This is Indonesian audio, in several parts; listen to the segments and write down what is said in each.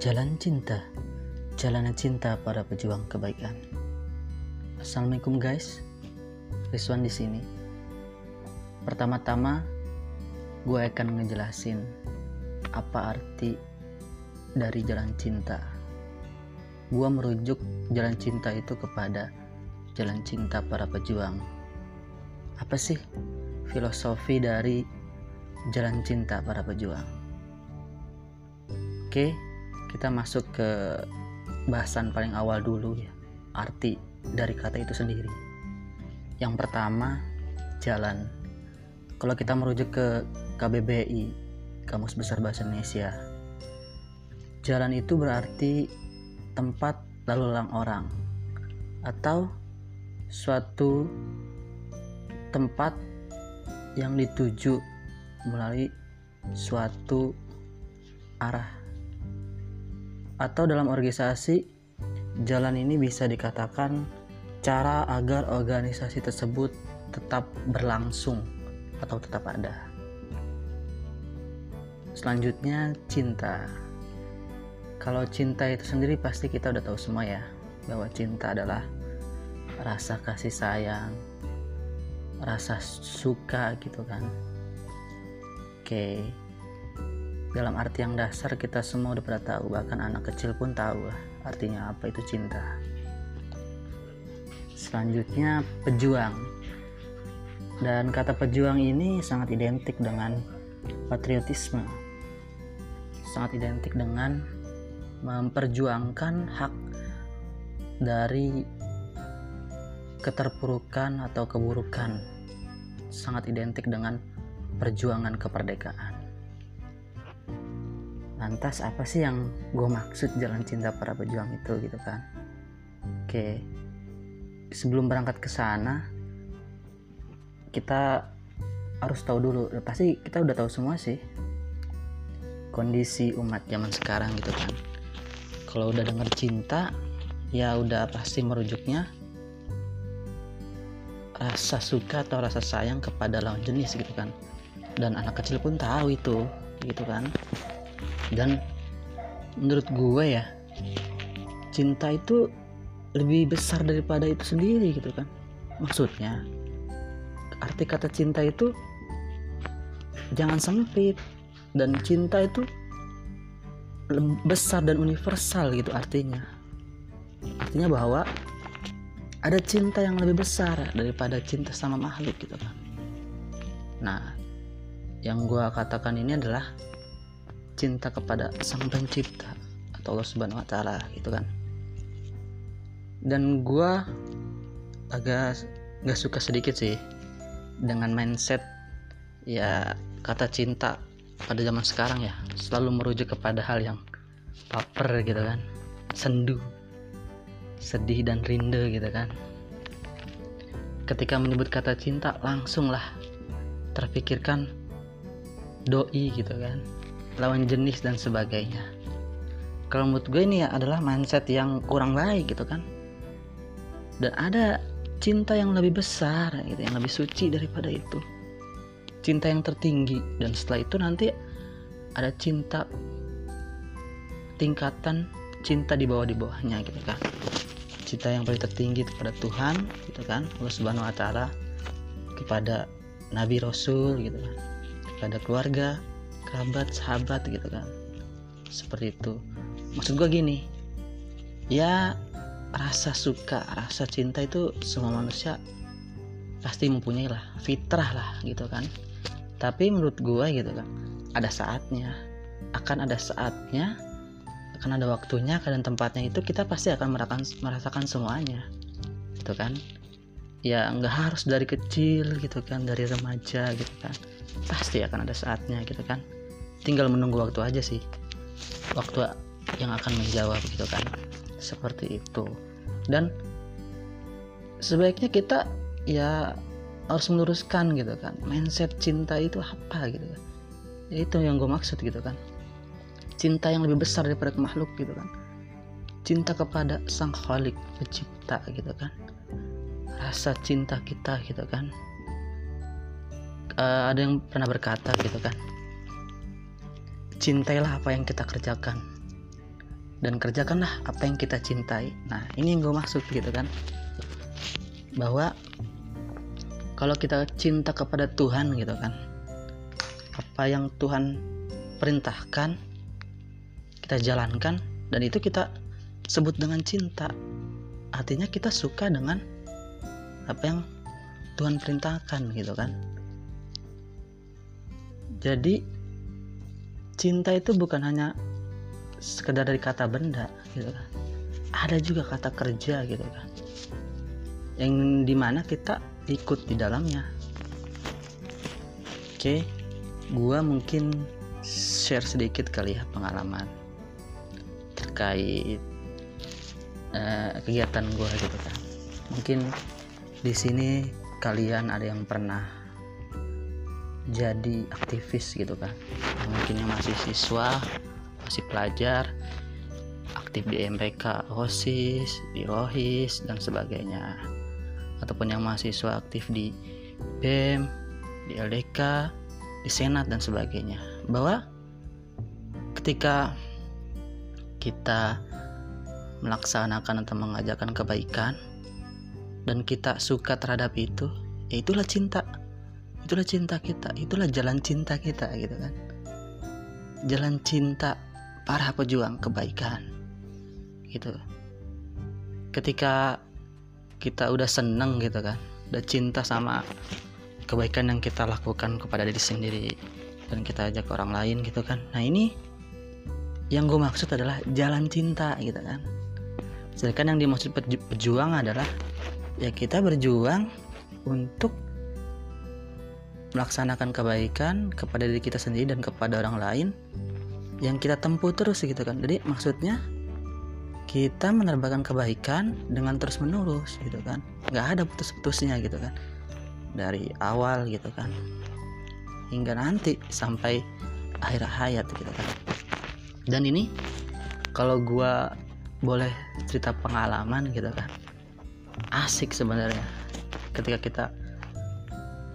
Jalan Cinta, Jalanan Cinta para Pejuang Kebaikan. Assalamualaikum guys, Rizwan di sini. Pertama-tama, gue akan ngejelasin apa arti dari jalan cinta. Gue merujuk jalan cinta itu kepada jalan cinta para pejuang. Apa sih filosofi dari jalan cinta para pejuang? Oke, kita masuk ke bahasan paling awal dulu ya arti dari kata itu sendiri. Yang pertama jalan. Kalau kita merujuk ke KBBI Kamus Besar Bahasa Indonesia jalan itu berarti tempat lalu lalang orang atau suatu tempat yang dituju melalui suatu arah atau dalam organisasi jalan ini bisa dikatakan cara agar organisasi tersebut tetap berlangsung atau tetap ada. Selanjutnya cinta. Kalau cinta itu sendiri pasti kita udah tahu semua ya bahwa cinta adalah rasa kasih sayang, rasa suka gitu kan. Oke, dalam arti yang dasar kita semua udah pernah tahu bahkan anak kecil pun tahu lah artinya apa itu cinta. Selanjutnya pejuang. Dan kata pejuang ini sangat identik dengan patriotisme. Sangat identik dengan memperjuangkan hak dari keterpurukan atau keburukan. Sangat identik dengan perjuangan kemerdekaan lantas apa sih yang gue maksud jalan cinta para pejuang itu gitu kan? Oke sebelum berangkat ke sana kita harus tahu dulu. Pasti kita udah tahu semua sih kondisi umat zaman sekarang gitu kan. Kalau udah denger cinta ya udah pasti merujuknya rasa suka atau rasa sayang kepada lawan jenis gitu kan. Dan anak kecil pun tahu itu gitu kan dan menurut gue ya cinta itu lebih besar daripada itu sendiri gitu kan. Maksudnya arti kata cinta itu jangan sempit. Dan cinta itu besar dan universal gitu artinya. Artinya bahwa ada cinta yang lebih besar daripada cinta sama makhluk gitu kan. Nah yang gue katakan ini adalah cinta kepada sang pencipta atau Allah subhanahu wa ta'ala gitu kan. Dan gue agak gak suka sedikit sih dengan mindset ya kata cinta pada zaman sekarang ya selalu merujuk kepada hal yang baper gitu kan. Sendu sedih dan rindu gitu kan. Ketika menyebut kata cinta langsunglah terpikirkan doi gitu kan lawan jenis dan sebagainya. Kalau menurut gue ini ya adalah mindset yang kurang baik gitu kan. Dan ada cinta yang lebih besar gitu yang lebih suci daripada itu. Cinta yang tertinggi dan setelah itu nanti ada cinta tingkatan cinta di bawah di bawahnya gitu kan. Cinta yang paling tertinggi kepada Tuhan gitu kan Allah Subhanahu Wa Taala kepada Nabi Rasul gitu kan kepada keluarga kerabat sahabat gitu kan. Seperti itu. Maksud gue gini ya rasa suka rasa cinta itu semua manusia pasti mempunyai lah fitrah lah gitu kan. Tapi menurut gue gitu kan ada saatnya. Akan ada saatnya akan ada waktunya dan tempatnya itu kita pasti akan merasakan merasakan semuanya. Gitu kan. Ya nggak harus dari kecil gitu kan dari remaja gitu kan. Pasti akan ada saatnya gitu kan tinggal menunggu waktu aja sih. Waktu yang akan menjawab gitu kan. Seperti itu. Dan sebaiknya kita ya harus meluruskan gitu kan. Mindset cinta itu apa gitu kan. Ya itu yang gue maksud gitu kan. Cinta yang lebih besar daripada makhluk gitu kan. Cinta kepada sang khalik pencipta gitu kan. Rasa cinta kita gitu kan. Uh, ada yang pernah berkata gitu kan cintailah apa yang kita kerjakan. Dan kerjakanlah apa yang kita cintai. Nah ini yang gue maksud gitu kan. Bahwa kalau kita cinta kepada Tuhan gitu kan apa yang Tuhan perintahkan kita jalankan dan itu kita sebut dengan cinta. Artinya kita suka dengan apa yang Tuhan perintahkan gitu kan. Jadi cinta itu bukan hanya sekedar dari kata benda gitu kan. Ada juga kata kerja gitu kan. Yang di mana kita ikut di dalamnya. Oke gua mungkin share sedikit kali ya pengalaman terkait uh, kegiatan gua gitu kan. Mungkin di sini kalian ada yang pernah jadi aktivis gitu kan mungkin yang masih siswa masih pelajar aktif di MPK OSIS di ROHIS dan sebagainya. Ataupun yang mahasiswa aktif di BEM di LDK di Senat dan sebagainya. Bahwa ketika kita melaksanakan atau mengajarkan kebaikan dan kita suka terhadap itu ya itulah cinta. Itulah cinta kita itulah jalan cinta kita gitu kan jalan cinta para pejuang kebaikan. Gitu. Ketika kita udah seneng gitu kan udah cinta sama kebaikan yang kita lakukan kepada diri sendiri dan kita ajak orang lain gitu kan. Nah ini yang gue maksud adalah jalan cinta gitu kan. Sedangkan yang dimaksud pejuang adalah ya kita berjuang untuk melaksanakan kebaikan kepada diri kita sendiri dan kepada orang lain yang kita tempuh terus gitu kan. Jadi maksudnya kita menerbangkan kebaikan dengan terus menerus gitu kan. Nggak ada putus-putusnya gitu kan. Dari awal gitu kan. Hingga nanti sampai akhir hayat gitu kan. Dan ini kalau gua boleh cerita pengalaman gitu kan. Asik sebenarnya ketika kita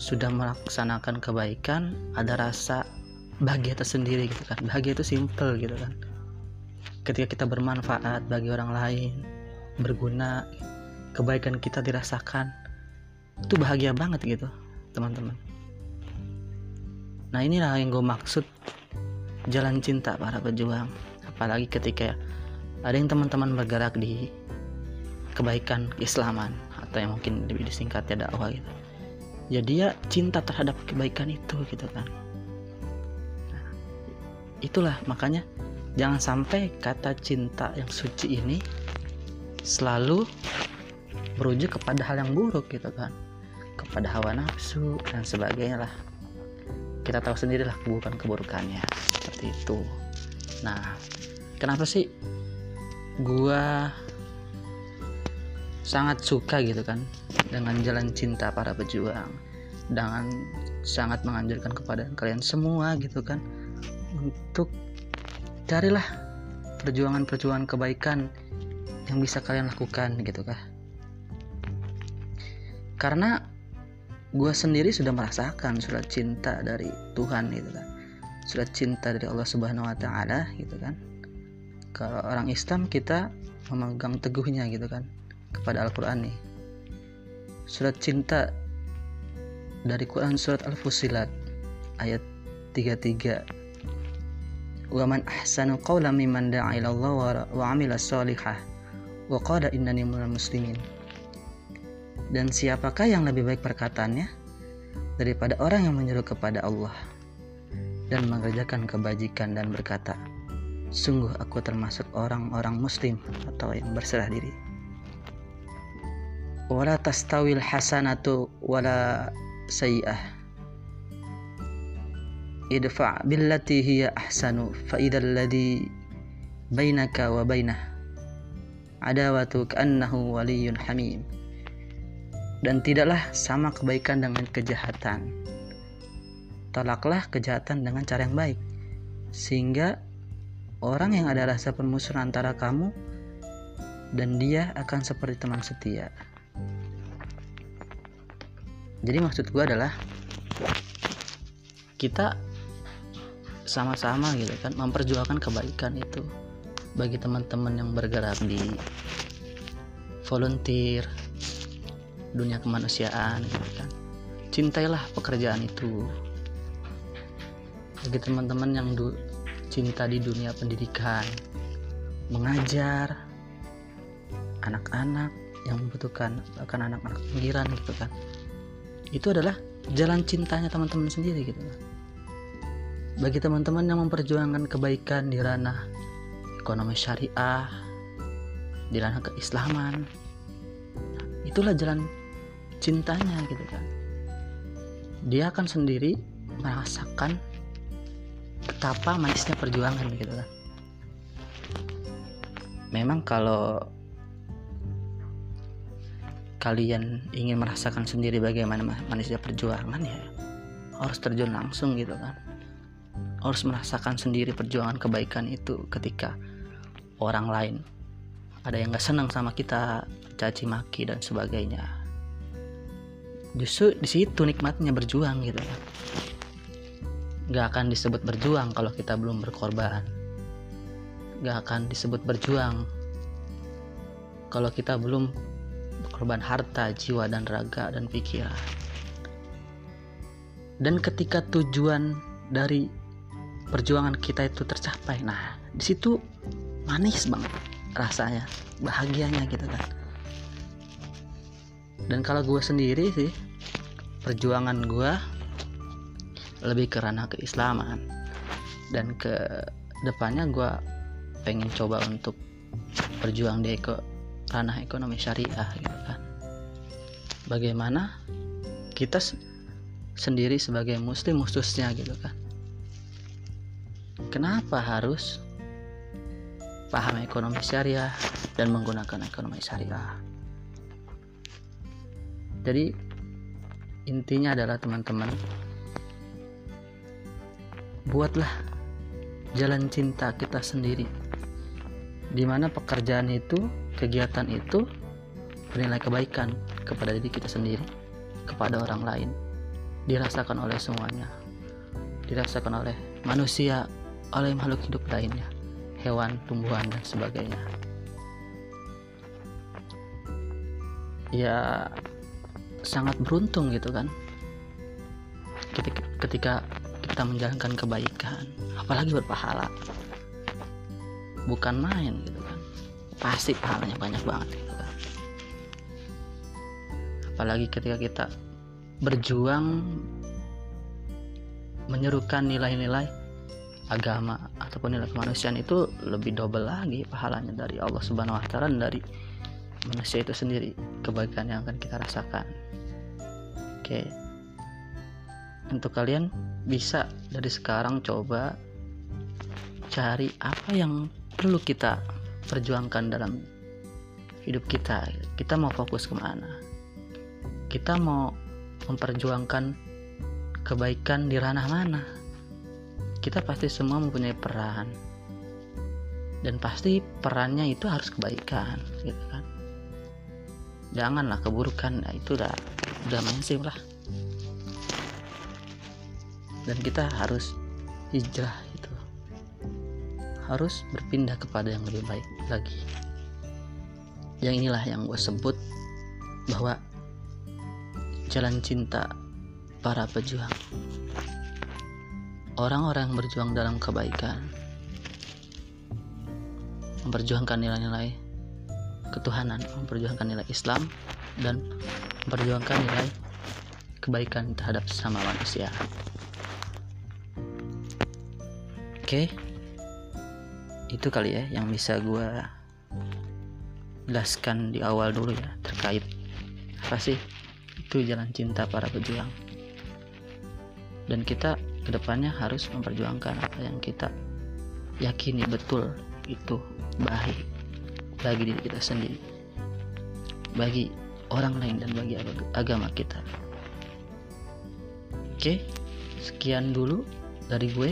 sudah melaksanakan kebaikan ada rasa bahagia tersendiri gitu kan. Bahagia itu simple gitu kan. Ketika kita bermanfaat bagi orang lain berguna kebaikan kita dirasakan itu bahagia banget gitu teman-teman. Nah inilah yang gue maksud jalan cinta para pejuang. Apalagi ketika ada yang teman-teman bergerak di kebaikan keislaman atau yang mungkin lebih disingkat ya dakwah gitu ya dia cinta terhadap kebaikan itu gitu kan. Itulah makanya jangan sampai kata cinta yang suci ini selalu merujuk kepada hal yang buruk gitu kan. Kepada hawa nafsu dan sebagainya lah. Kita tahu sendiri lah bukan keburukannya. Seperti itu. Nah kenapa sih gua sangat suka gitu kan dengan jalan cinta para pejuang dengan sangat menganjurkan kepada kalian semua gitu kan untuk carilah perjuangan-perjuangan kebaikan yang bisa kalian lakukan gitu kah. Karena gue sendiri sudah merasakan surat cinta dari Tuhan gitu kan. Surat cinta dari Allah Subhanahu Wa Taala gitu kan. Kalau orang Islam kita memegang teguhnya gitu kan kepada Al-Quran nih surat cinta dari Quran surat Al-Fusilat ayat 33 wa man ahsanu qawlan mimman da'a ila Allah wa, amila salihah wa qala innani minal muslimin. Dan siapakah yang lebih baik perkataannya? Daripada orang yang menyeru kepada Allah dan mengerjakan kebajikan dan berkata sungguh aku termasuk orang-orang muslim atau yang berserah diri wala tastawil hasanatu wala sayi'ah idfa billati hiya ahsanu fa idzal ladzi bainaka wa bainah adawatu ka'annahu waliyyun hamim dan tidaklah sama kebaikan dengan kejahatan. Tolaklah kejahatan dengan cara yang baik. Sehingga orang yang ada rasa permusuhan antara kamu dan dia akan seperti teman setia jadi maksud gue adalah kita sama-sama gitu kan memperjuangkan kebaikan itu bagi teman-teman yang bergerak di volunteer dunia kemanusiaan gitu kan. Cintailah pekerjaan itu. Bagi teman-teman yang du cinta di dunia pendidikan mengajar anak-anak yang membutuhkan bahkan anak-anak pinggiran gitu kan itu adalah jalan cintanya teman-teman sendiri gitu. Bagi teman-teman yang memperjuangkan kebaikan di ranah ekonomi syariah di ranah keislaman itulah jalan cintanya gitu kan. Dia akan sendiri merasakan betapa manisnya perjuangan gitu kan. Memang kalau kalian ingin merasakan sendiri bagaimana manisnya perjuangan ya harus terjun langsung gitu kan. Harus merasakan sendiri perjuangan kebaikan itu ketika orang lain ada yang gak senang sama kita caci maki dan sebagainya. Justru di situ nikmatnya berjuang gitu kan. Gak akan disebut berjuang kalau kita belum berkorban. Gak akan disebut berjuang kalau kita belum berkorban harta, jiwa dan raga dan pikiran. Dan ketika tujuan dari perjuangan kita itu tercapai nah di situ manis banget rasanya bahagianya gitu kan. Dan kalau gue sendiri sih perjuangan gue lebih ke ranah keislaman. Dan ke depannya gue pengen coba untuk berjuang di ke ranah ekonomi syariah gitu kan. Bagaimana kita sendiri sebagai muslim khususnya gitu kan. Kenapa harus paham ekonomi syariah dan menggunakan ekonomi syariah? Jadi intinya adalah teman-teman buatlah jalan cinta kita sendiri. Di mana pekerjaan itu, kegiatan itu bernilai kebaikan kepada diri kita sendiri, kepada orang lain, dirasakan oleh semuanya, dirasakan oleh manusia oleh makhluk hidup lainnya, hewan, tumbuhan, dan sebagainya. Ya, sangat beruntung gitu kan. Ketika, kita menjalankan kebaikan, apalagi berpahala. Bukan main gitu. Pasti pahalanya banyak banget gitu kan. Apalagi ketika kita berjuang menyerukan nilai-nilai agama ataupun nilai kemanusiaan itu lebih double lagi pahalanya dari Allah Subhanahu wa taala dari manusia itu sendiri kebaikan yang akan kita rasakan. Oke. Untuk kalian bisa dari sekarang coba cari apa yang perlu kita perjuangkan dalam hidup kita. Kita mau fokus ke mana? Kita mau memperjuangkan kebaikan di ranah mana? kita pasti semua mempunyai peran dan pasti perannya itu harus kebaikan gitu kan janganlah keburukan nah, itu udah udah mainstream lah dan kita harus hijrah itu harus berpindah kepada yang lebih baik lagi. Yang inilah yang gue sebut bahwa jalan cinta para pejuang. Orang-orang yang berjuang dalam kebaikan memperjuangkan nilai-nilai ketuhanan memperjuangkan nilai Islam dan memperjuangkan nilai kebaikan terhadap sesama manusia. Oke itu kali ya yang bisa gue jelaskan di awal dulu ya terkait apa sih itu jalan cinta para pejuang. Dan kita ke depannya harus memperjuangkan apa yang kita yakini betul itu baik bagi diri kita sendiri bagi orang lain dan bagi agama kita. Oke sekian dulu dari gue